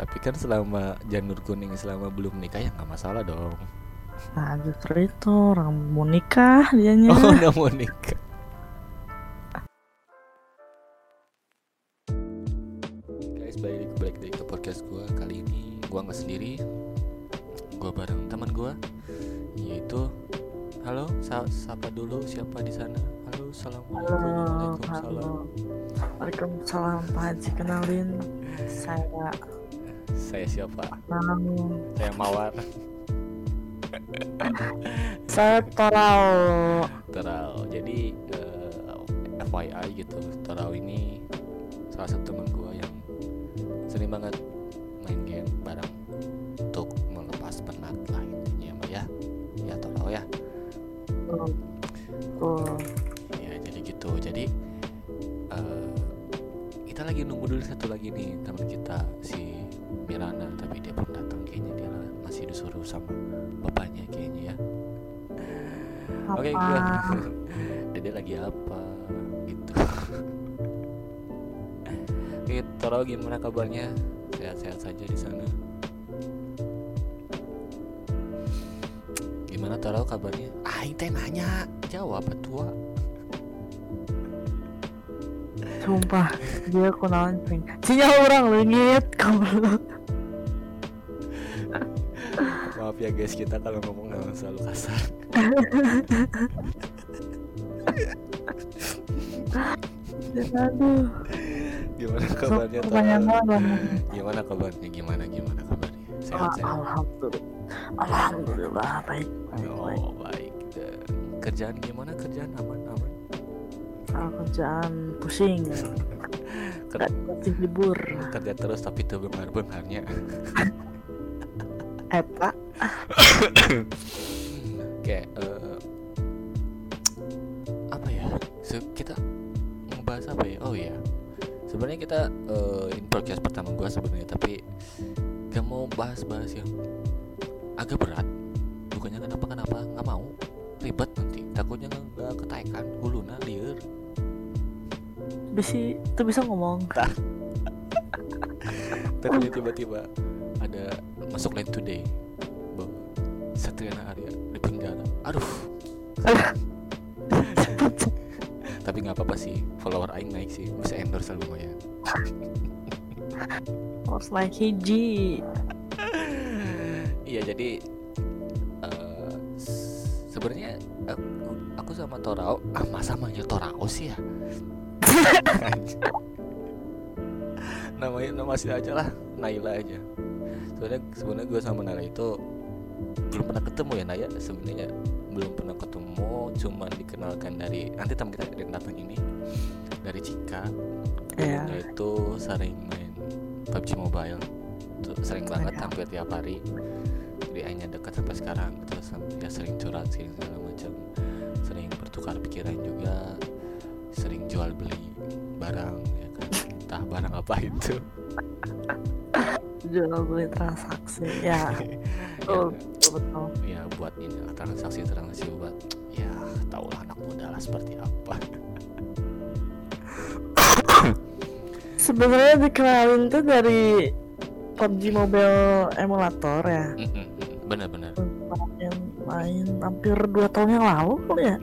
Tapi kan selama janur kuning selama belum nikah ya nggak masalah dong. Nah justru itu orang mau nikah dianya. Oh udah mau nikah. Guys balik balik lagi ke podcast gue kali ini gue nggak sendiri. Gue bareng teman gue yaitu Halo, sa sapa dulu siapa di sana? Halo, assalamualaikum. Halo, Waalaikumsalam. halo. Waalaikumsalam Pak Haji kenalin saya Saya siapa? Saya Mawar. saya Torau. Terau. Jadi eh, FYI gitu, Terau ini salah satu teman gue yang sering banget main game bareng untuk melepas penat lah intinya mah ya. Ya Terau ya. Tuh, Ya jadi gitu. Jadi eh, kita lagi nunggu dulu satu lagi nih teman kita si Mirana tapi dia belum datang kayaknya dia masih disuruh sama bapaknya kayaknya ya. Oke, apa? gua. Dede lagi apa gitu. Oke, Toro gimana kabarnya? Sehat-sehat saja di sana. Gimana Toro kabarnya? Ah, teh nanya. Jawab tua. Sumpah dia kenalan cing. Sinyal orang lengit goblok. Maaf ya guys, kita kalau ngomong memang selalu kasar. Aduh. Gimana kabarnya banget. Gimana kabarnya? Gimana gimana kabarnya? Sehat-sehat. Alhamdulillah. Alhamdulillah baik. Oh, baik. Eh, Kerjaan gimana? Kerjaan aman Kalau kerjaan pusing. Ker- Gak dikasih libur. kerja terus tapi tuh bengar bengarnya Eta. kayak eh, apa ya? Se- kita ngebahas apa ya? Oh ya sebenarnya kita eh, ini podcast pertama gua sebenarnya tapi gak mau bahas-bahas yang agak berat. Bukannya kenapa kenapa nggak mau. Ribet nanti. Takutnya nggak ketaekan huluna liur Bisa itu bisa ngomong. tapi tiba-tiba ada masuk line today. Bahwa Satriana Arya di penjara aduh. Tapi nggak apa-apa sih follower Aing naik sih. Bisa endorse lah lumayan Harus naik hiji. iya jadi eh, s- sebenarnya aku, aku sama Torao ah masa manggil Torao sih ya namanya nama asli aja lah Naila aja. Sebenarnya sebenarnya gue sama Naila itu belum pernah ketemu ya Naya sebenarnya belum pernah ketemu cuman dikenalkan dari nanti teman kita yang datang ini dari Cika. Dulunya itu sering main PUBG Mobile. Tuh sering banget Iya. hampir tiap hari. Jadi hanya dekat sampai sekarang terus ya sering curhat sering segala macam. Sering bertukar pikiran juga sering jual beli barang ya kan entah barang apa itu Jual beli transaksi. Ya. Betul. Betul. betul. ya buat ini transaksi transaksi buat ya tahulah anak muda lah seperti apa Sebenarnya dikenalin tuh dari PUBG Mobile emulator ya. Mm-mm, benar-benar Main, main hampir dua tahun yang lalu kali ya.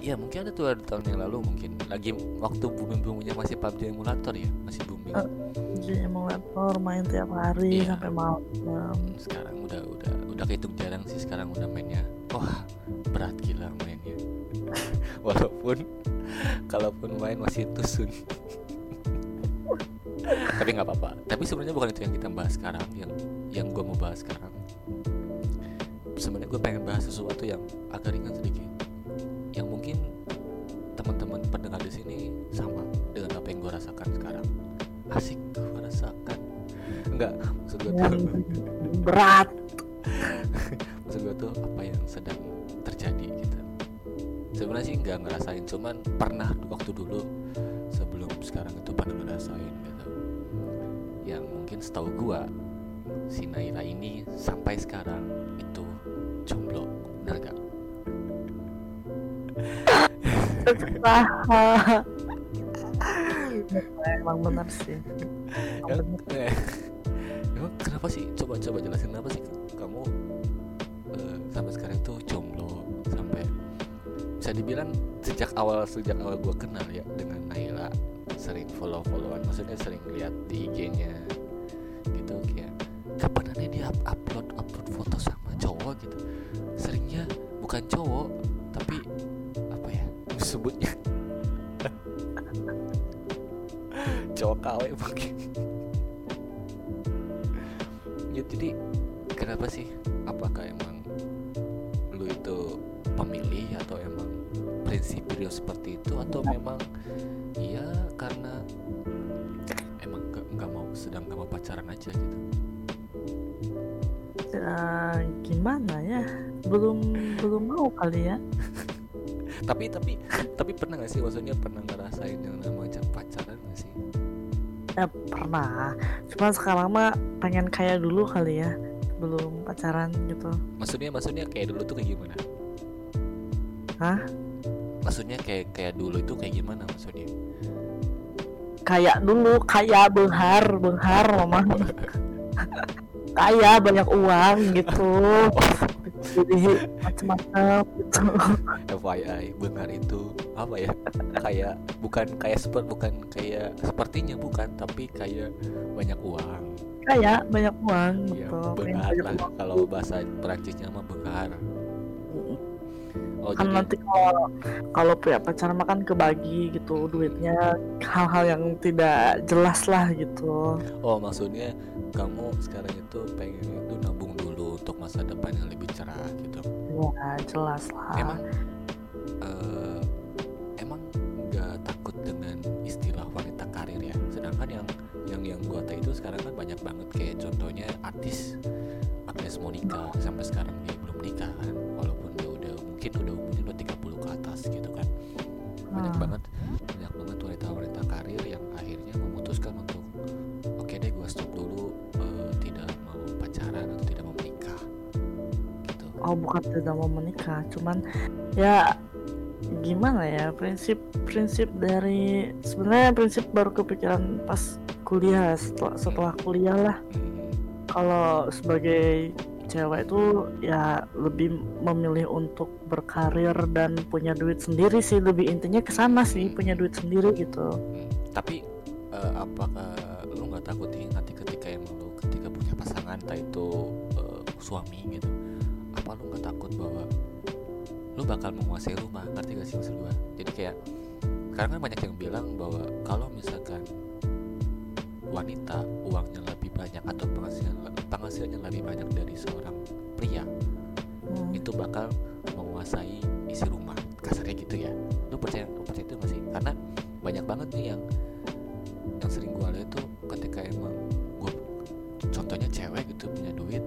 Ya mungkin ada tuh ada tahun yang lalu mungkin. Lagi waktu booming boomingnya masih PUBG emulator ya masih booming. PUBG emulator main tiap hari Iya. sampai malam. sekarang udah udah udah kehitung jarang sih sekarang udah mainnya. Wah berat gila mainnya. Walaupun kalaupun main masih tusun. Tapi nggak apa-apa. Tapi sebenarnya bukan itu yang kita bahas sekarang yang yang gue mau bahas sekarang. Sebenarnya gue pengen bahas sesuatu yang agak ringan sedikit teman-teman pendengar di sini sama dengan apa yang gue rasakan sekarang. Asik gue rasakan. Enggak maksud gue tuh. Berat. maksud gue tuh apa yang sedang terjadi gitu. Sebenarnya sih nggak ngerasain cuman pernah waktu dulu sebelum sekarang itu pernah ngerasain gitu. Yang mungkin setahu gua si Naira ini sampai sekarang itu jomblo bener gak? emang bener sih. Emang eh, emang kenapa sih? Coba coba jelasin kenapa sih kamu eh, sampai sekarang tuh jomblo sampai bisa dibilang sejak awal sejak awal gua kenal ya dengan Naila sering follow followan maksudnya sering lihat di IG-nya gitu kayak kapan aneh dia up- upload upload foto sama cowok? Gitu. Seringnya bukan cowok KW mungkin ya jadi kenapa sih? Apakah emang lu itu pemilih atau emang prinsip beliau seperti itu? Atau memang iya karena emang nggak nggak mau sedang nggak mau pacaran aja gitu? Ya, gimana ya? Belum belum mau kali ya. Tapi tapi tapi pernah gak sih? Maksudnya pernah pernah. Cuma sekarang mah pengen kayak dulu kali ya belum pacaran gitu. Maksudnya maksudnya kayak dulu tuh kayak gimana? Hah? maksudnya kayak kayak dulu itu kayak gimana maksudnya? Kayak dulu kayak benghar benghar mama. Kaya banyak uang gitu. Jadi macam-macam gitu. FYI benar itu. Apa ya? Kayak bukan kayak seperti bukan kayak sepertinya bukan tapi kayak banyak uang. Kayak banyak uang ya gitu. Banyak lah. uang. kalau bahasa Perancisnya mah bengar oh kan jadi nanti kalau kalau pria pacaran mah kan kebagi gitu. Duitnya hal-hal yang tidak jelas lah gitu. Oh maksudnya kamu sekarang itu pengen itu nabung dulu untuk masa depan yang lebih cerah gitu. Ya jelas lah. Emang eh, emang nggak takut dengan istilah wanita karir ya? Sedangkan yang yang yang gua tahu itu sekarang kan banyak banget. Kayak contohnya artis Agnes Monica sampai sekarang dia belum nikah kan. Walaupun dia udah mungkin udah umurnya udah 30 ke atas gitu kan. Banyak Hmm. banget oh bukan tidak mau menikah. Cuman ya gimana ya prinsip prinsip dari sebenarnya prinsip baru kepikiran pas kuliah setelah setelah kuliah lah. Kalau sebagai cewek itu ya lebih memilih untuk berkarir dan punya duit sendiri sih. Lebih intinya ke sana sih punya duit sendiri gitu. Tapi eh, apakah lu nggak takut nanti ketika emang lu ketika punya pasangan entah itu eh, suami gitu apa lu nggak takut bahwa lu bakal menguasai rumah? Ngerti gak sih maksud gua? Jadi kayak sekarang kan banyak yang bilang bahwa kalau misalkan wanita uangnya lebih banyak atau penghasilan penghasilannya lebih banyak dari seorang pria Hmm, itu bakal menguasai isi rumah. Kasarnya gitu ya. Lu percaya lu percaya itu gak sih? Karena banyak banget nih yang yang sering gua lihat tuh ketika emang gua contohnya cewek gitu punya duit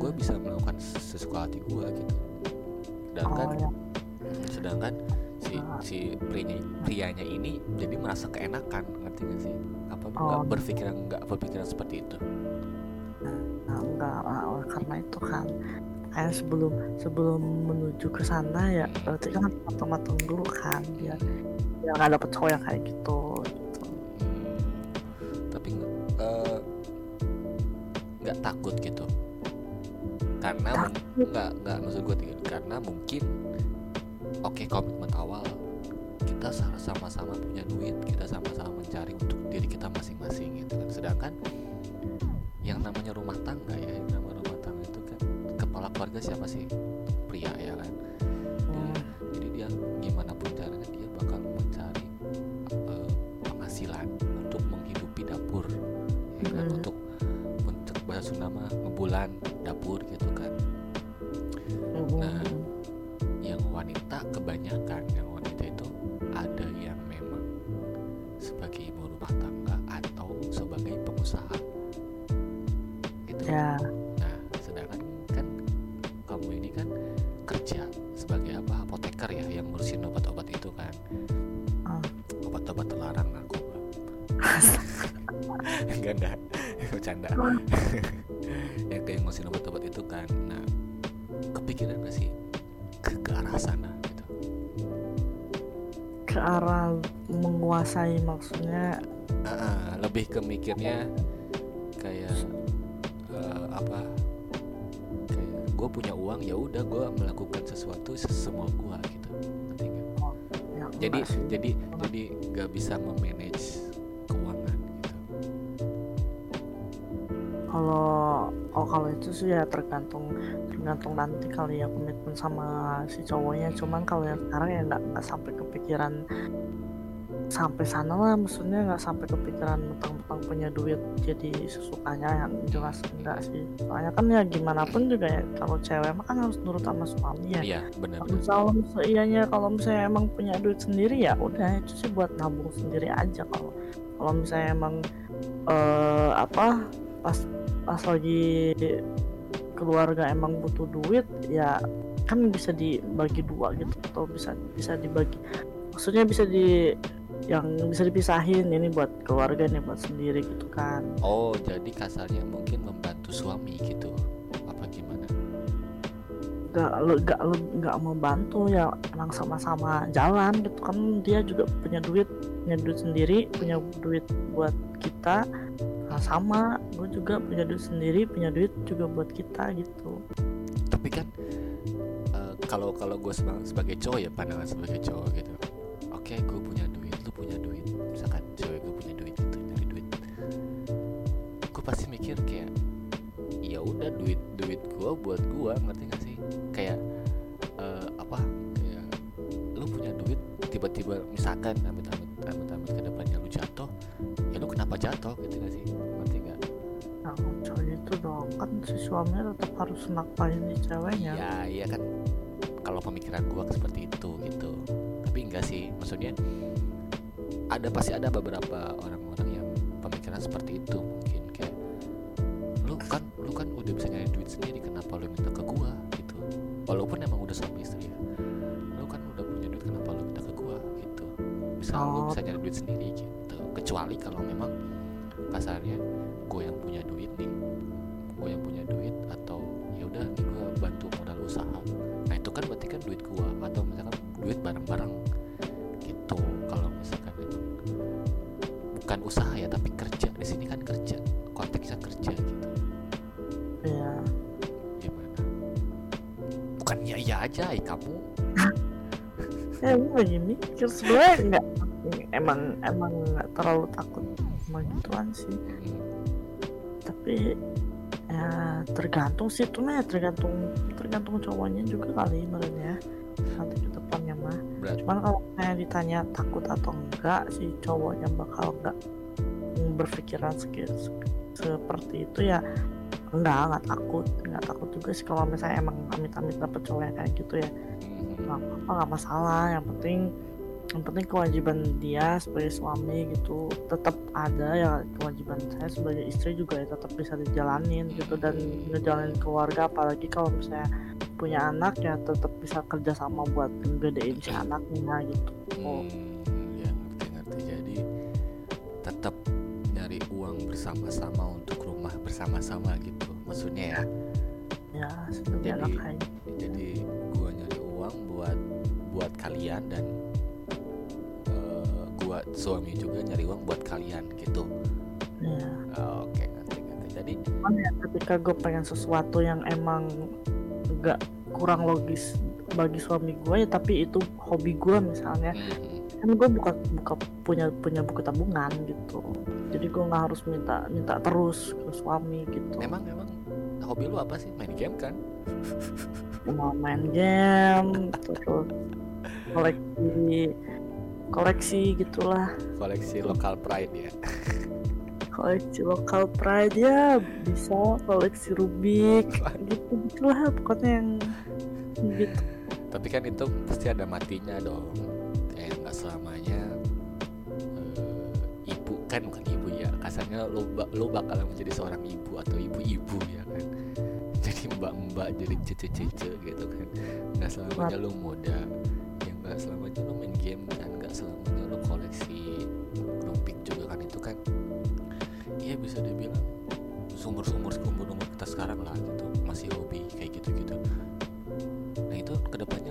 ya Hmm. bisa melakukan sesuka hati gua gitu sedangkan oh ya sedangkan si Ah. si prianya prianya ini jadi merasa keenakan ngerti gak sih apa Oh. nggak berpikiran nggak berpikiran seperti itu Nah, enggak lah, karena itu kan kayak sebelum sebelum menuju ke sana ya berarti kan matang-matang dulu kan biar biar nggak dapet cowok yang kayak gitu, gitu. Hmm, tapi nggak eh, nggak takut karena nggak nggak maksud gue tinggal karena mungkin oke komitmen awal kita sa- sama-sama punya duit kita sama-sama mencari untuk diri kita masing-masing gitu kan. Sedangkan yang namanya rumah tangga ya yang namanya rumah tangga itu kan kepala keluarga siapa sih? Pria ya kan? Hmm, jadi dia gimana pun caranya dia bakal mencari eh, penghasilan untuk menghidupi dapur ya kan? Mm. untuk untuk bahasa Sunda mah ngebulan kebanyakan yang wanita itu ada yang memang sebagai ibu rumah tangga atau sebagai pengusaha gitu ya Nah, sedangkan kan kamu ini kan kerja sebagai apa apoteker ya yang ngurusin obat-obat itu kan. Ah. Obat-obat terlarang narkoba. enggak enggak, bercanda. Ke mikirnya kayak eh, apa kayak gue punya uang ya udah gue melakukan sesuatu sesemua gue gitu. Ya jadi jadi jadi nggak bisa memanage keuangan gitu. Kalau oh kalau itu sih ya tergantung tergantung nanti kali ya komitmen sama si cowoknya. Cuman kalau yang sekarang ya nggak sampai kepikiran sampai sana lah maksudnya nggak sampai kepikiran mentang-mentang punya duit jadi sesukanya yang jelas enggak sih. Soalnya kan ya gimana pun juga ya kalau cewek mah kan harus nurut sama suami ya. Iya benar Kalau seianya kalau misalnya emang punya duit sendiri ya udah itu sih buat nabung sendiri aja kalau kalau misalnya emang eh apa pas pas lagi keluarga emang butuh duit ya kan bisa dibagi dua gitu atau bisa bisa dibagi maksudnya bisa di yang bisa dipisahin ini buat keluarga nih buat sendiri gitu kan. Oh jadi kasarnya mungkin membantu suami gitu. Apa gimana? Gak lo- gak lo- gak membantu ya emang sama-sama jalan gitu kan. Dia juga punya duit punya duit sendiri punya duit buat kita. Nah, sama gue juga punya duit sendiri punya duit juga buat kita gitu. Tapi kan eh, kalau kalau gue sebagai cowok ya pandangan sebagai cowok gitu oke gue punya duit lu punya duit. Misalkan cewek gue punya duit gitu nyari duit. Gue pasti mikir kayak ya udah duit duit gue buat gue ngerti gak sih? Kayak eh, apa? Kayak lu punya duit tiba-tiba misalkan amit amit amit amit ke depannya lu jatuh ya lu kenapa jatuh? Gitu gak sih? Ngerti gak nah cowok itu dong. Kan si suaminya tetap harus nakpain si ceweknya? Ya iya kan. Kalau pemikiran gua seperti itu gitu tapi enggak sih maksudnya ada pasti ada beberapa orang-orang yang pemikiran seperti itu mungkin. Kayak lu kan lu kan udah bisa nyari duit sendiri kenapa lu minta ke gua? Gitu. Walaupun emang udah suami istri ya. Lu kan udah punya duit kenapa lu minta ke gua? Gitu. Bisa lu Oh. bisa nyari duit sendiri gitu. Kecuali kalau memang kasarnya gue yang punya duit nih. Gue yang punya lagi mikir. Sebenarnya nggak emang emang nggak terlalu takut sama gituan sih. Tapi ya tergantung sih. Itu mah ya tergantung tergantung cowoknya juga kali sebenarnya nanti ke depannya mah. Berarti cuman kalau saya ditanya takut atau enggak si cowoknya bakal enggak berpikiran se- seperti itu ya enggak enggak takut enggak takut juga sih kalau misalnya emang amit-amit dapet cowok yang kayak gitu ya. Nggak apa-apa nggak masalah. Yang penting yang penting kewajiban dia sebagai suami gitu tetap ada ya kewajiban saya sebagai istri juga ya tetap bisa dijalanin gitu dan ngejalanin keluarga. Apalagi kalau misalnya punya anak ya tetap bisa kerja sama buat ngegedein si anaknya gitu. Oh, Hmm, ya ngerti ngerti. Jadi tetap nyari uang bersama-sama untuk bersama-sama gitu maksudnya ya. Ya Jadi- anak jadi gua nyari uang buat buat kalian dan eh, gua suami juga nyari uang buat kalian gitu. Ya Ah, oke ngerti ngerti. Jadi cuman ya ketika gue pengen sesuatu yang emang nggak kurang logis bagi suami gue ya tapi itu hobi gue misalnya. Hmm, kan gue buka buka punya punya buku tabungan gitu. Jadi gue nggak harus minta minta terus ke suami gitu. Emang emang. Hobi lu apa sih? Main game kan? Mau main game terus koleksi koleksi gitulah. Koleksi lokal pride ya. Koleksi lokal pride ya bisa. Koleksi rubik gitu gitulah pokoknya yang gitu. Tapi kan itu pasti ada matinya dong kayak nggak selamanya eh, ibu kan bukan ibu ya kasarnya lo lo bakalan menjadi seorang ibu atau ibu-ibu ya kan. Jadi mbak-mbak jadi cece-cece gitu kan. Nggak selamanya lo muda ya nggak selamanya lo main game dan nggak selamanya lo koleksi rubik juga kan itu kan iya bisa dibilang sumur-sumur seumur umur kita sekarang lah gitu masih hobi kayak gitu-gitu. Nah itu ke depannya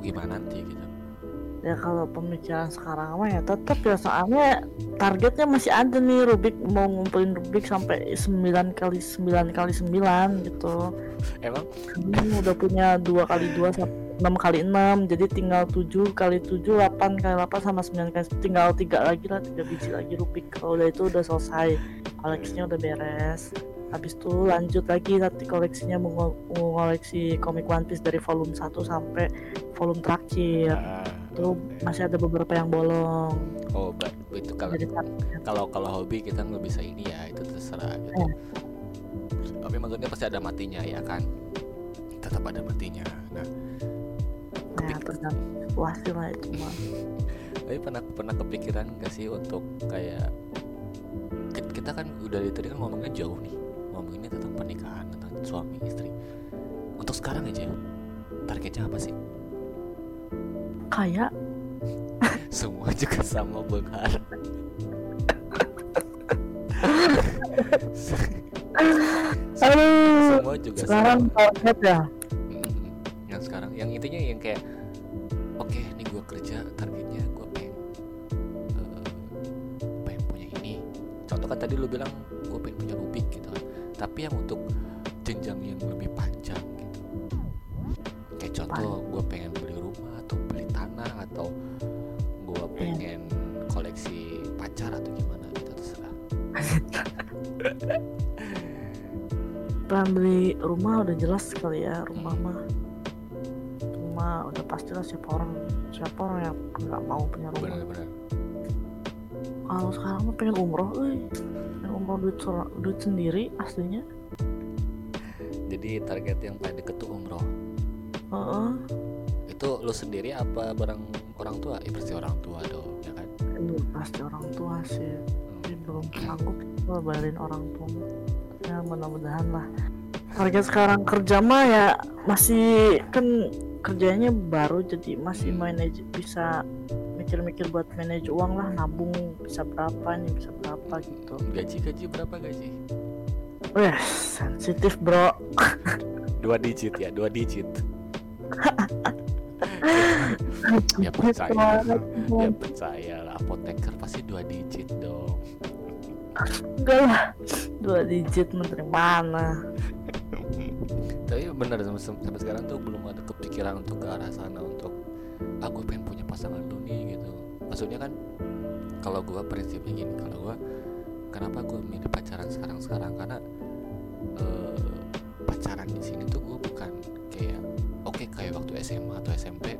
gimana nanti gitu. Ya kalau pemikiran sekarang mah ya tetap ya soalnya targetnya masih ada nih Rubik mau ngumpulin Rubik sampai 9 kali 9 kali 9 gitu. Emang? Ini udah punya dua kali dua enam kali enam jadi tinggal 7 kali 7 8 kali 8 sama 9 kali tinggal tiga lagi lah tiga biji lagi Rubik. Kalau udah itu udah selesai koleksinya udah beres habis itu lanjut lagi nanti koleksinya mau mengoleksi komik One Piece dari volume 1 sampai volume terakhir. Ah, itu oke. masih ada beberapa yang bolong. Oh ba- itu kalau kalau kalau hobi kita nggak bisa ini ya itu terserah gitu. Iya. tapi maksudnya pasti ada matinya ya kan? Tetap ada matinya. Nah ya tergantung situasi lah itu mah tapi pernah pernah kepikiran gak sih untuk kayak ki- kita kan udah dari tadi kan ngomongnya jauh nih ngomonginnya tentang pernikahan tentang suami istri. Untuk sekarang aja targetnya apa sih? Kayak semua juga sama benghar aduh semua juga sekarang target ya? Mm-mm. yang sekarang yang intinya yang kayak oke nih gue kerja targetnya gue pengen eh, pengen punya ini. Contoh kan tadi lu bilang gue pengen punya Rubik gitu tapi yang untuk jenjang yang lebih panjang gitu kayak contoh gue pengen beli rumah atau beli tanah atau gue pengen koleksi pacar atau gimana gitu terserah. Pengen beli rumah udah jelas sekali ya rumah mah. Rumah udah pastilah siapa orang siapa orang yang nggak mau punya rumah. Kalau sekarang mah pengen umroh euy umroh duit duit sendiri aslinya. Jadi target yang paling deket tuh umroh. Heeh. itu lu sendiri apa bareng orang tua? Ya pasti orang tua dong ya kan? Iya, pasti orang tua sih. Tapi belum sanggup gua bayarin orang tua. Ya mudah-mudahan lah. Target sekarang kerja mah ya masih kan kerjanya baru jadi masih manage bisa mikir-mikir buat manage uang lah nabung bisa berapa nih bisa berapa gitu. Gaji gaji berapa gaji Wah sensitif bro. Dua digit ya dua digit. Ya percaya ya percaya lah. Apoteker pasti dua digit dong. Enggak lah. Dua digit menteri mana? Tapi bener sampai, sampai sekarang tuh belum ada kepikiran untuk ke arah sana untuk aku pengen punya pasangan dulu nih gitu. Maksudnya kan kalau gua prinsipnya gini kalau gua kenapa gua milih pacaran sekarang sekarang karena eh, pacaran di sini tuh gua bukan kayak oke kayak waktu SMA atau SMP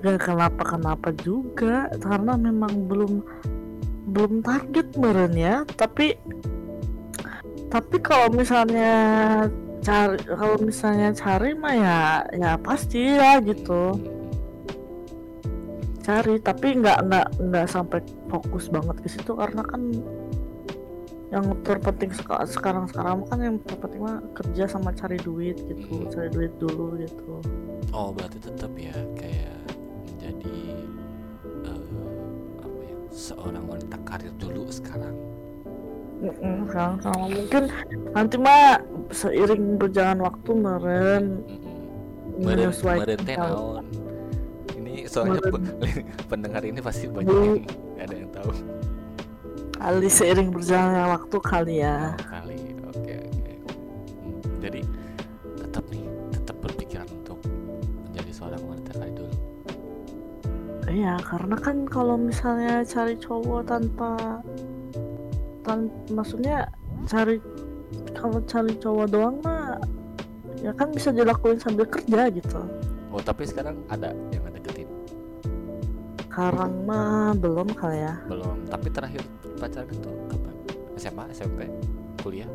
Gak kenapa kenapa juga karena memang belum belum target meren ya. Tapi tapi kalau misalnya cari kalau misalnya cari mah ya ya pasti ya gitu. Cari tapi nggak nggak nggak sampai fokus banget ke situ karena kan yang terpenting seka- sekarang sekarang kan yang terpenting mah kerja sama cari duit gitu cari duit dulu gitu. Oh berarti tetap ya kayak menjadi eh, apa ya seorang wanita karir dulu sekarang. Sekarang sama mungkin. Nanti mah seiring berjalan waktu meren meren naon? Ini soalnya Meren. pendengar ini pasti banyak yang ada yang tahu. Kali seiring berjalannya waktu kali ya. Oh, kali Iya, karena kan kalau misalnya cari cowok tanpa tan maksudnya cari kalau cari cowok doang mah ya kan bisa dilakuin sambil kerja gitu. oh tapi sekarang ada yang deketin Sekarang mah belum kali ya. belum tapi terakhir pacaran itu kapan? SMA SMP kuliah?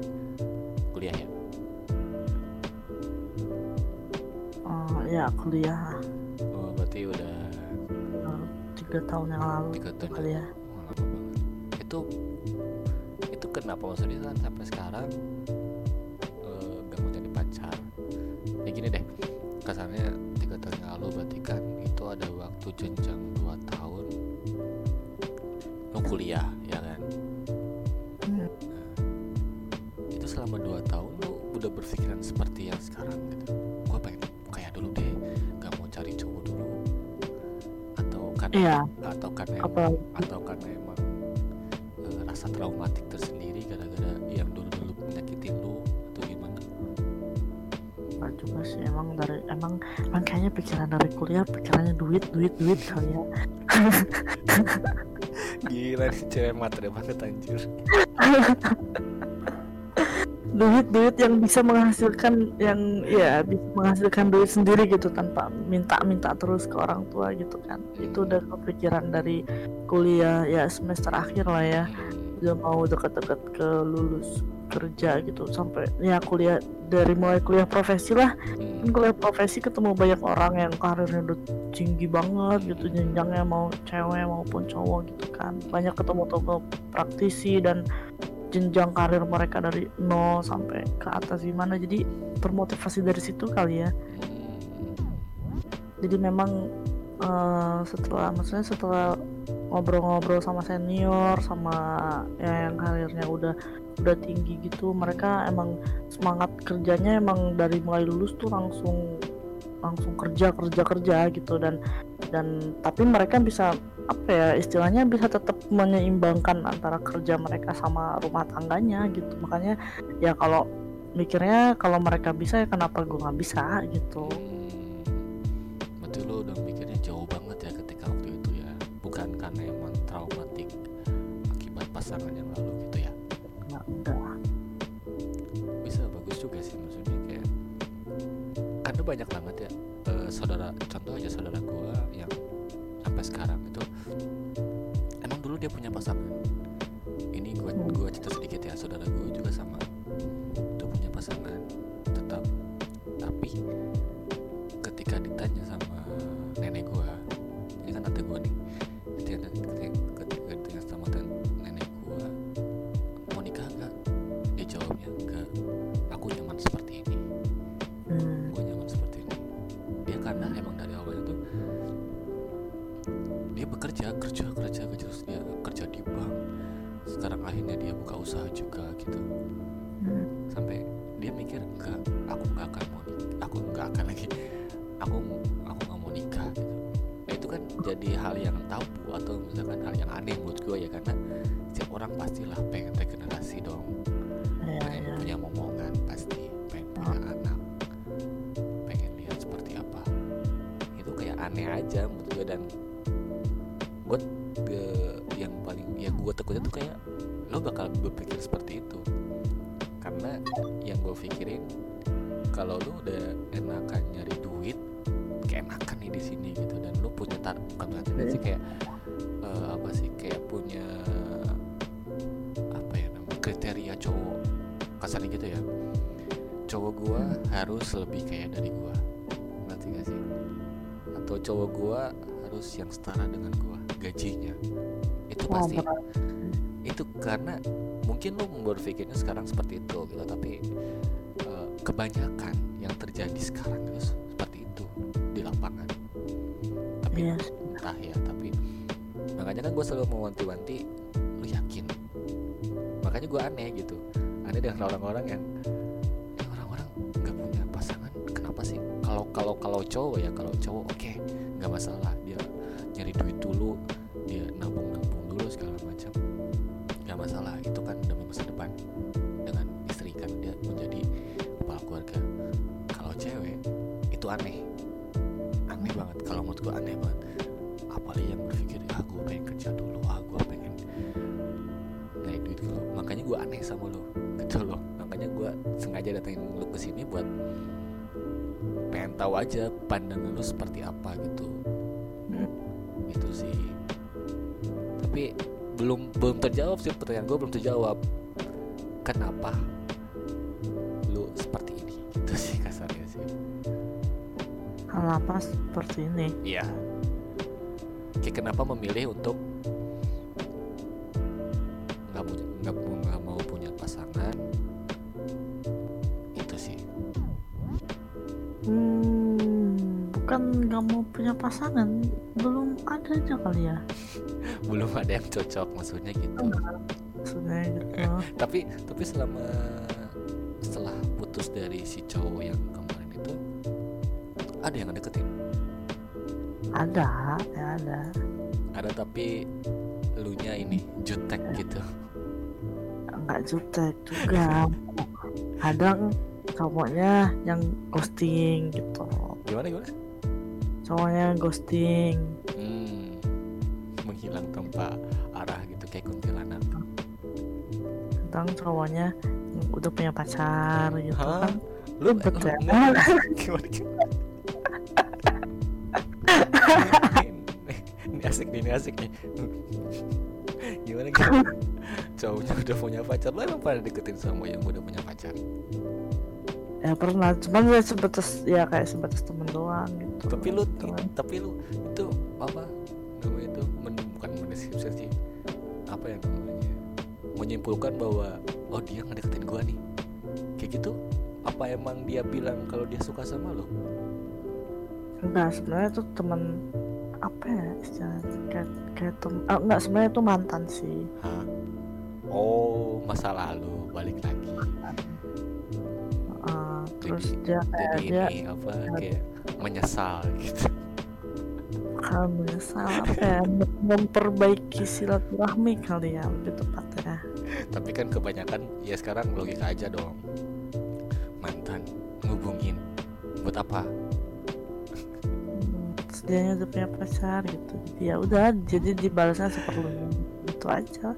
Kuliah ya? Oh, ya kuliah. Oh berarti udah tiga tahun yang lalu tiga tahun kali ya. Oh, lama banget. Itu itu kenapa maksudnya kan sampai sekarang eh, gak mau jadi pacar? Ya gini deh, kasarnya tiga tahun yang lalu berarti kan itu ada waktu jenjang dua tahun lo kuliah ya kan? Hmm. Itu selama dua tahun lo udah berpikiran seperti yang sekarang gitu. Iya, atau karena emang atau karena emang eh, rasa traumatik tersendiri gara-gara yang dulu-dulu menyakitin lu atau gimana? enggak juga sih emang dari emang emang kayaknya pikiran dari kuliah pikirannya duit duit duit kali ya. Gila nih cewek matre banget anjir. duit duit yang bisa menghasilkan yang ya bisa menghasilkan duit sendiri gitu tanpa minta minta terus ke orang tua gitu kan. Itu udah kepikiran dari kuliah ya semester akhir lah ya. Udah mau deket-deket ke lulus kerja gitu. Sampai ya kuliah dari mulai kuliah profesi lah. Kan kuliah profesi ketemu banyak orang yang karirnya udah tinggi banget gitu. Jenjangnya mau cewek maupun cowok gitu kan. Banyak ketemu toko praktisi dan jenjang karir mereka dari nol sampai ke atas gimana. Jadi termotivasi dari situ kali ya. Jadi memang eh, setelah maksudnya setelah ngobrol-ngobrol sama senior sama ya yang karirnya udah udah tinggi gitu mereka emang semangat kerjanya emang dari mulai lulus tuh langsung langsung kerja kerja kerja gitu. Dan dan tapi mereka bisa apa ya istilahnya bisa tetap menyeimbangkan antara kerja mereka sama rumah tangganya gitu makanya ya kalau mikirnya kalau mereka bisa ya kenapa gue nggak bisa gitu hmm. Berarti lu udah mikirnya jauh banget ya ketika waktu itu ya, bukan karena emang traumatik akibat pasangan yang lalu gitu ya? nggak enggak Bisa bagus juga sih maksudnya kayak karena banyak banget ya eh, saudara contoh aja saudara sampai sekarang itu emang dulu dia punya pasangan ini Hmm. gua cerita sedikit ya saudara gua juga sama kasarnya gitu ya. Cowok gua harus lebih kaya dari gua. Ngerti gak sih? Atau cowok gua harus yang setara dengan gua gajinya. Itu pasti. berat. itu karena mungkin lo berpikirnya sekarang seperti itu gitu tapi eh, kebanyakan yang terjadi sekarang itu seperti itu di lapangan. Tapi sih. entah ya tapi makanya kan gue selalu mewanti-wanti lu yakin? Makanya gue aneh gitu aneh dengan orang-orang yang "Eh, orang-orang nggak punya pasangan. Kenapa sih? Kalau kalau kalau cowok ya kalau cowok oke nggak masalah pandangan lu seperti apa gitu? Hmm. itu sih. Tapi belum belum terjawab sih pertanyaan gue belum terjawab. Kenapa lu seperti ini? Gitu sih kasarnya sih. Kenapa seperti ini? iya. Kayak kenapa memilih untuk pasangan, belum ada aja kali ya. belum ada yang cocok maksudnya gitu Maksudnya gitu. tapi tapi selama setelah putus dari si cowok yang kemarin itu ada yang deketin Ada, ya ada. ada tapi lu nya ini jutek gitu Nggak jutek juga. Kadang cowoknya yang ghosting gitu. gimana gimana Cowoknya ghosting. hmm, menghilang tanpa arah gitu kayak kuntilanak Kadang cowoknya udah punya pacar gitu Hah? kan. lu ya. gimana gimana ini, asik nih ini asik nih gimana gimana cowoknya udah punya pacar lu emang pada deketin sama yang udah punya pacar Ya pernah, cuman ya sebatas ya kayak sebatas temen doang gitu. tapi lu Gitu. tapi lu itu apa namanya itu men, bukan mendeskripsi apa ya namanya menyimpulkan bahwa oh dia ngedeketin gua nih kayak gitu apa emang dia bilang kalau dia suka sama lo Enggak, sebenarnya tuh temen apa ya istilahnya kayak kayak tem ah, enggak sebenarnya tuh mantan sih Hah? oh masa lalu balik lagi terus Jadi- jadi dia ini apa kayak menyesal gitu. Kan menyesal apa ya? Mem- memperbaiki silaturahmi kali ya lebih tepatnya. Tapi kan kebanyakan ya sekarang logika aja dong. Mantan ngubungin buat apa? Hmm, terus dianya udah punya pacar gitu. Ya udah jadi dibalasnya seperlunya. Itu aja.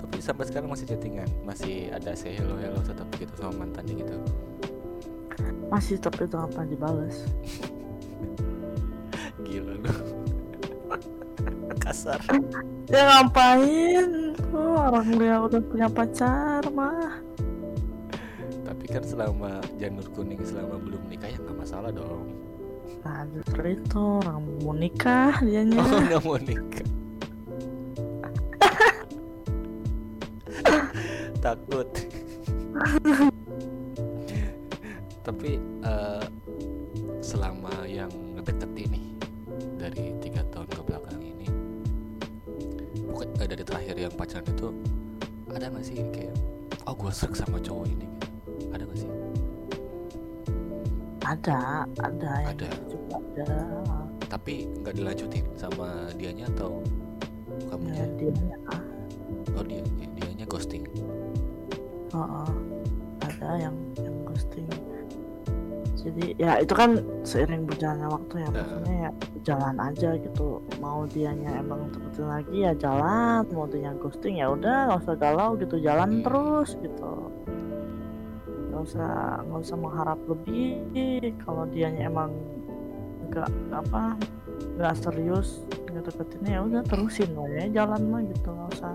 Tapi sampai sekarang masih chattingan masih ada say hello hello tetap gitu sama mantannya gitu masih tapi udah apa dibalas gila lu. Kasar. Ya ngapain? Oh, orang dia udah punya pacar mah. Tapi kan selama janur kuning selama belum nikah ya nggak masalah dong. Nah justru itu orang mau nikah dianya. Oh nggak mau nikah. Takut tapi eh, selama yang ngedeketin nih dari tiga tahun ke belakang ini bukan eh, dari terakhir yang pacaran itu ada nggak sih kayak oh gue serak sama cowok ini gitu? Ada nggak sih? Ada ada Ada. juga ada. Tapi nggak dilanjutin sama dianya atau ya kamunya dianya. Oh dia dianya ghosting? Heeh. ada yang jadi ya itu kan seiring berjalannya waktu ya maksudnya ya jalan aja gitu. Mau dianya emang deketin lagi ya jalan. Mau dia ghosting ya udah nggak usah galau gitu. Jalan Hmm. terus gitu. Nggak usah nggak usah mengharap lebih. Kalau dianya emang nggak apa nggak serius nggak deketinnya ya udah terusin aja jalan mah gitu. Nggak usah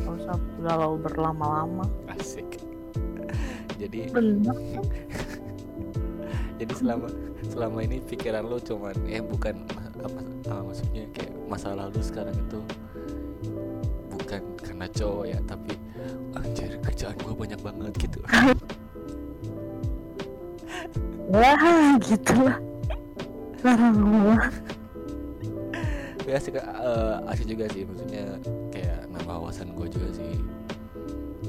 nggak usah galau berlama-lama. Asik. Jadi bener jadi selama selama ini pikiran lo cuman eh bukan apa ah, maksudnya kayak masa lalu sekarang itu bukan karena cowok ya tapi anjir kerjaan gue banyak banget gitu. Wah, gitu lah. Gua ya asik eh, asik juga sih maksudnya kayak nambah wawasan gue juga sih.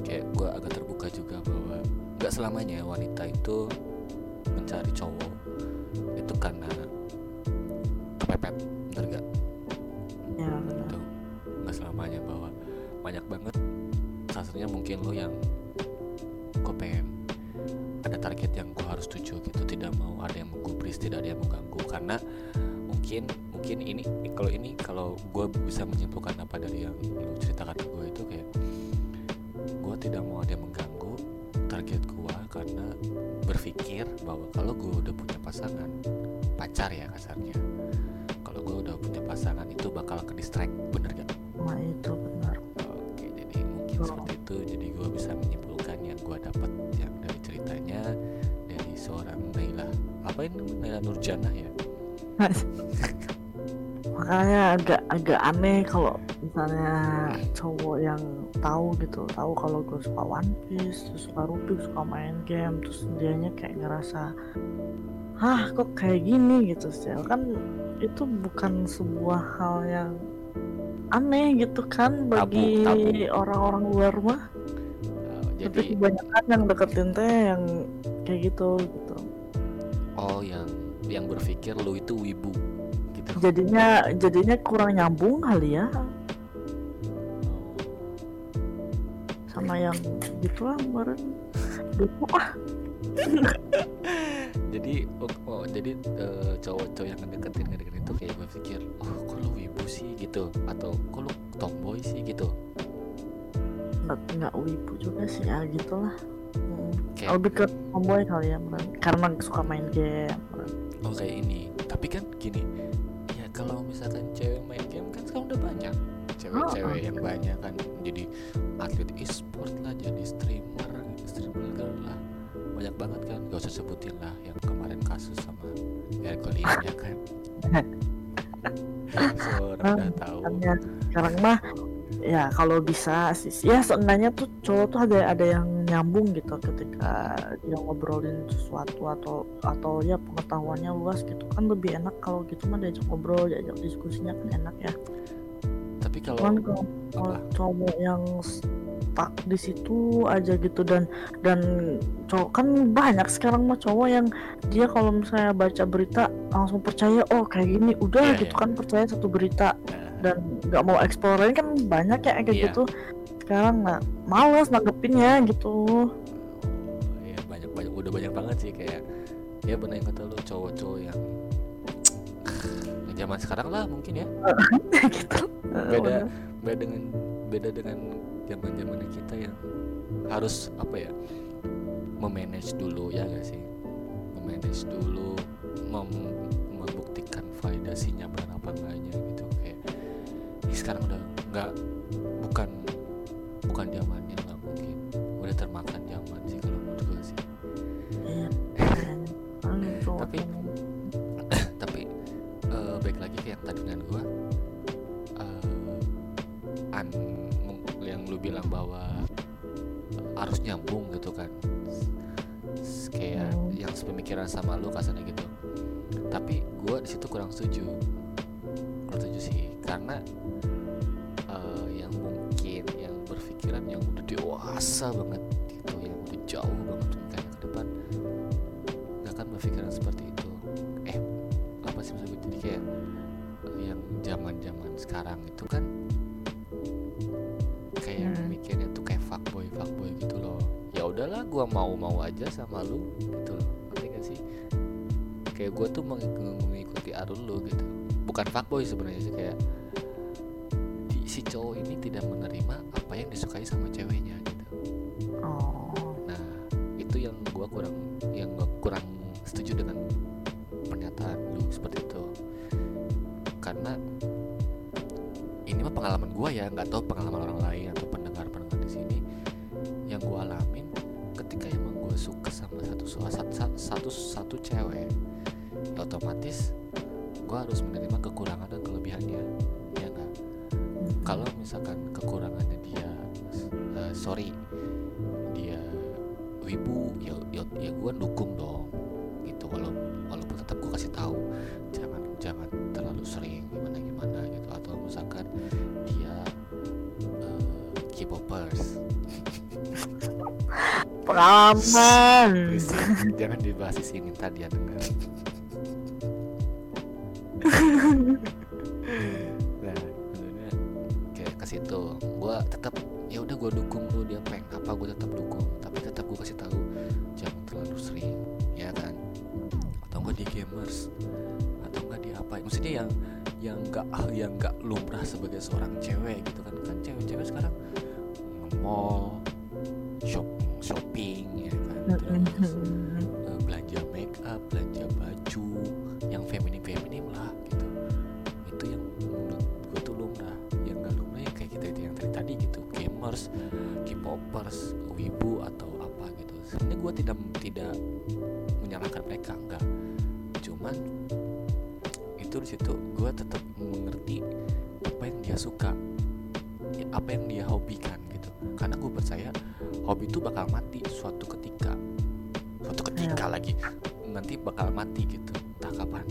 Kayak gue agak terbuka juga bahwa nggak selamanya wanita itu mencari cowok itu karena kepepet bener gak ya benar. gitu. Nggak selamanya bahwa banyak banget. Salah satunya mungkin lo yang gue pengen ada target yang gue harus tuju gitu. Tidak mau ada yang menggubris tidak ada yang mengganggu. Karena mungkin mungkin ini kalau ini kalau gue bisa menyimpulkan dapat yang dari ceritanya dari seorang Naila. Apa ini? Naila Nurjana ya? Makanya agak agak aneh kalau misalnya cowok yang tahu gitu tahu kalau gue suka One Piece terus suka Rubik suka main game terus dianya kayak ngerasa hah kok kayak gini? gitu sih. Kan itu bukan sebuah hal yang aneh gitu kan bagi orang-orang luar mah Uh, tapi jadi kebanyakan yang deketin teh yang kayak gitu gitu. Oh yang yang berpikir lu itu wibu gitu. Jadinya jadinya kurang nyambung kali ya. Sama yang gitu lah kemarin. Gitu ah jadi oh, oh, jadi eh, cowok-cowok yang ngedeketin ngedeketin itu kayak berpikir oh kok lu wibu sih? gitu. Atau kok lu tomboy sih? gitu nggak wibu juga sih. Ya gitulah. Hmm. Lebih ke tomboy kali ya karena suka main game meren. oh kayak ini. Tapi kan gini ya kalau misalkan cewek main game kan sekarang udah banyak. Cewek-cewek Oh, yang banyak kan. Jadi atlet e-sport lah jadi streamer streamer girl lah. Banyak banget kan. Gak usah sebutin lah yang kemarin kasus sama Hercules ya kan. Udah tahu. Sekarang mah ya kalau bisa sih. Ya seenggaknya tuh cowok tuh ada ada yang nyambung gitu ketika dia ngobrolin sesuatu atau atau ya pengetahuannya luas gitu. Kan lebih enak kalau gitu mah diajak ngobrol diajak diskusinya kan enak ya. Tapi kalau cuman kalau kalau cowok yang stuck di situ aja gitu dan dan cowok kan banyak sekarang mah cowok yang dia kalau misalnya baca berita langsung percaya oh kayak gini. Udah Iya, gitu iya. kan percaya satu berita. Nah, dan nggak mau explore lain kan banyak ya kayak Iya. gitu. Sekarang nggak males nanggepinnya gitu. Ya banyak banyak udah banyak banget sih kayak ya benar yang kata lu cowok-cowok yang zaman sekarang lah mungkin ya. Gitu. Beda beda dengan beda dengan zaman zamannya kita yang harus apa ya memanage dulu ya gak sih? Memanage dulu mem- membuktikan validasinya benar apa enggaknya sekarang udah nggak bukan bukan zamannya lah mungkin. Udah termakan zaman sih kalau menurut gue sih. Iya. Kan Tapi- yang- tapi eh, baik lagi ke yang tadi dengan gua. Eh, an yang lu bilang bahwa harus nyambung gitu kan. Kayak Hmm. yang sepemikiran sama lu kasarnya gitu. Tapi gua di situ kurang setuju. Kurang setuju sih. Karena dewasa banget gitu yang udah jauh banget mungkin ke depan nggak akan berpikiran seperti itu. Eh apa sih maksud gue jadi kayak eh, yang zaman zaman sekarang itu kan kayak Hmm. mikirnya tuh kayak fuckboy fuckboy gitu loh. Ya udahlah gua mau mau aja sama lu gitu loh. Ngerti gak sih? Kayak gua tuh mengik- mengikuti arus lu gitu. Bukan fuckboy sebenarnya sih kayak satu, cewek, ya otomatis gua harus menerima kekurangan dan kelebihannya, ya nggak? kalau misalkan kekurangannya dia eh, sorry dia wibu ya ya, ya gue dukung dong gitu. Walau walaupun tetap gue kasih tahu jangan jangan terlalu sering gimana gimana gitu. Atau misalkan dia eh, K-popers. Pengalaman jangan dibahas di sini tadi ya dengar nah kayak ke situ. Gue tetap ya udah gue dukung lu dia pengen apa gue tetap dukung. Tapi tetap gue kasih tahu jangan terlalu sering ya kan? Atau enggak di gamers atau enggak di apa. Maksudnya yang yang enggak yang enggak lumrah sebagai seorang cewek gitu kan. Kan cewek-cewek sekarang nge-mall shop shopping ya kan? Terus cuman itu di situ gue tetap mengerti apa yang dia suka ya, apa yang dia hobikan gitu. Karena gue percaya hobi itu bakal mati suatu ketika suatu ketika lagi nanti bakal mati gitu entah kapan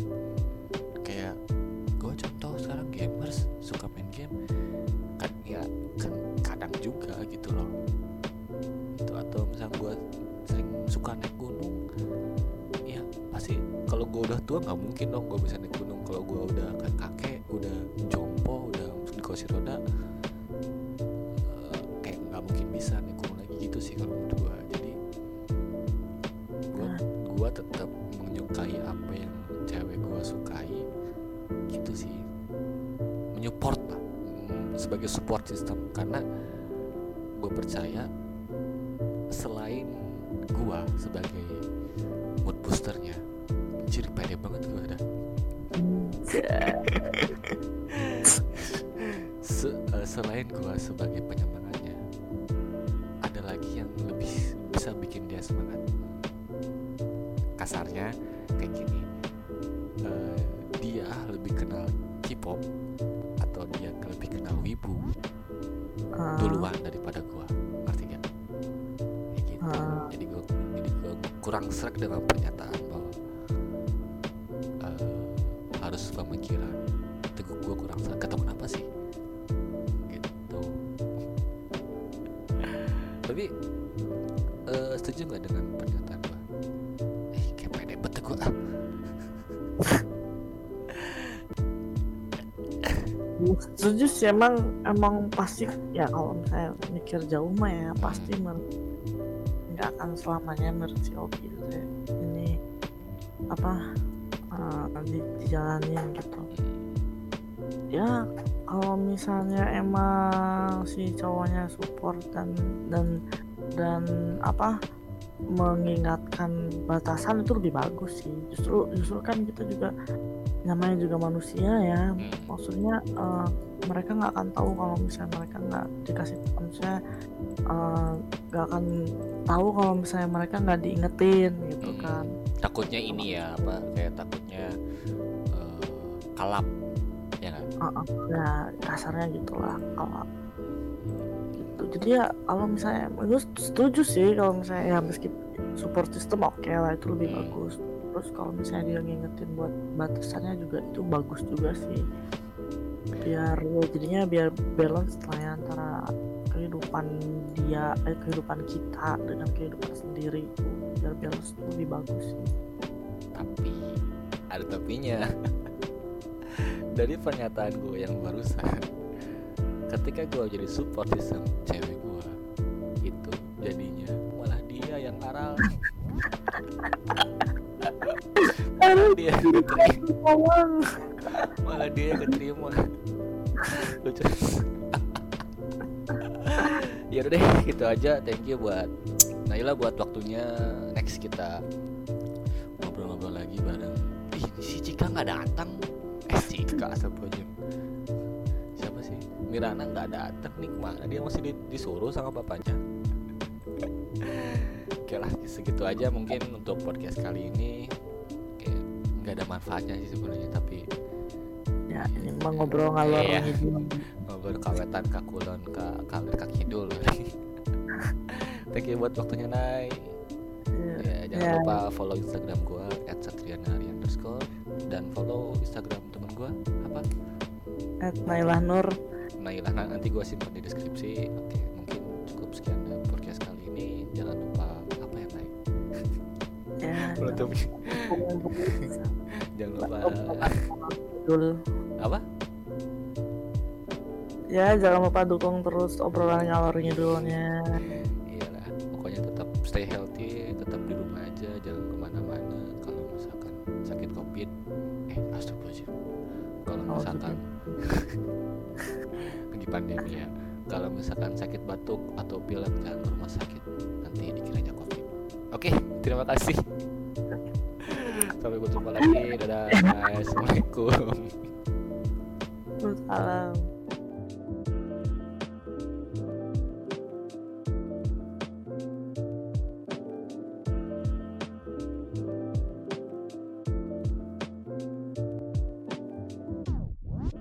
mungkin dong gue bisa naik gunung kalau gue udah kan kakek udah jompo udah di kursi roda. Eh, kayak nggak mungkin bisa naik gunung lagi gitu sih kalau menurut gue jadi gue gue tetap menyukai apa yang cewek gue sukai. Gitu sih. Menyupport lah. Mm, sebagai support system. Karena gue percaya selain gue sebagai eh, dia lebih kenal K-pop atau dia lebih kenal wibu Ah, duluan daripada gua ngerti gak? Kayak gitu. Ah. Jadi gua jadi gua kurang serak dengan pernyataan bahwa eh, harus pemikiran itu gua, kurang serak. Ketemu kenapa sih? Gitu. Tapi eh, setuju nggak dengan pernyataan setuju sih emang emang pasti ya kalau misalnya mikir jauh mah ya pasti nggak akan selamanya hobi gitu ya. ini apa eh, di, dijalanin gitu ya kalau misalnya emang si cowoknya support dan dan dan apa mengingatkan batasan itu lebih bagus sih justru justru kan kita juga namanya juga manusia ya Hmm. maksudnya eh, mereka nggak akan tahu kalau misalnya mereka nggak dikasih misalnya eh, nggak akan tahu kalau misalnya mereka nggak diingetin gitu Hmm. kan Takutnya ini ya apa? Kayak takutnya eh, kalap ya nggak? Eh, eh, ya kasarnya gitulah gitu jadi ya kalau misalnya gue setuju sih kalau misalnya ya meski support system oke lah itu lebih Hmm. bagus. Terus kalau misalnya dia ngingetin buat batasannya juga itu bagus juga sih. Biar ya jadinya biar balance lah ya antara kehidupan dia eh, kehidupan kita dengan kehidupan sendiri itu. Biar balance itu lebih bagus sih. Tapi ada tapinya. Dari pernyataan gue yang barusan ketika gue jadi support system cewek gue itu jadinya malah dia yang aral. Malah dia yang keterima. Malah dia yang keterima. Lucu. Ya udah deh gitu aja. Thank you buat Naila buat waktunya. Next kita ngobrol-ngobrol lagi bareng. Ih si Cika nggak datang. Eh Cika astagfirullahaladzim Mirana nggak datang nih ke mana dia masih di- disuruh sama bapaknya. Oke lah segitu aja mungkin untuk podcast kali ini. Nggak ada manfaatnya sih sebenarnya tapi ya ini mah ngobrol ngalor Iya. ngobrol kawetan kakulon ka kalir kakidul thank you buat waktunya Nay. Ya, jangan Ya. lupa follow instagram gua @satrianari underscore dan follow instagram temen gua apa? At Nailah Nur Nailah nah, nanti gua simpan di deskripsi. Oke mungkin cukup sekian podcast kali ini. Jangan lupa apa ya Nay ya penutup untuk jangan lupa. Apa? Ya jangan lupa dukung terus obrolan ngalor ngidulnya ya kalau misalkan sakit batuk atau pilek jangan ke rumah sakit nanti dikira aja covid. Oke terima kasih. Sampai berjumpa lagi. Dadah assalamualaikum. Salam.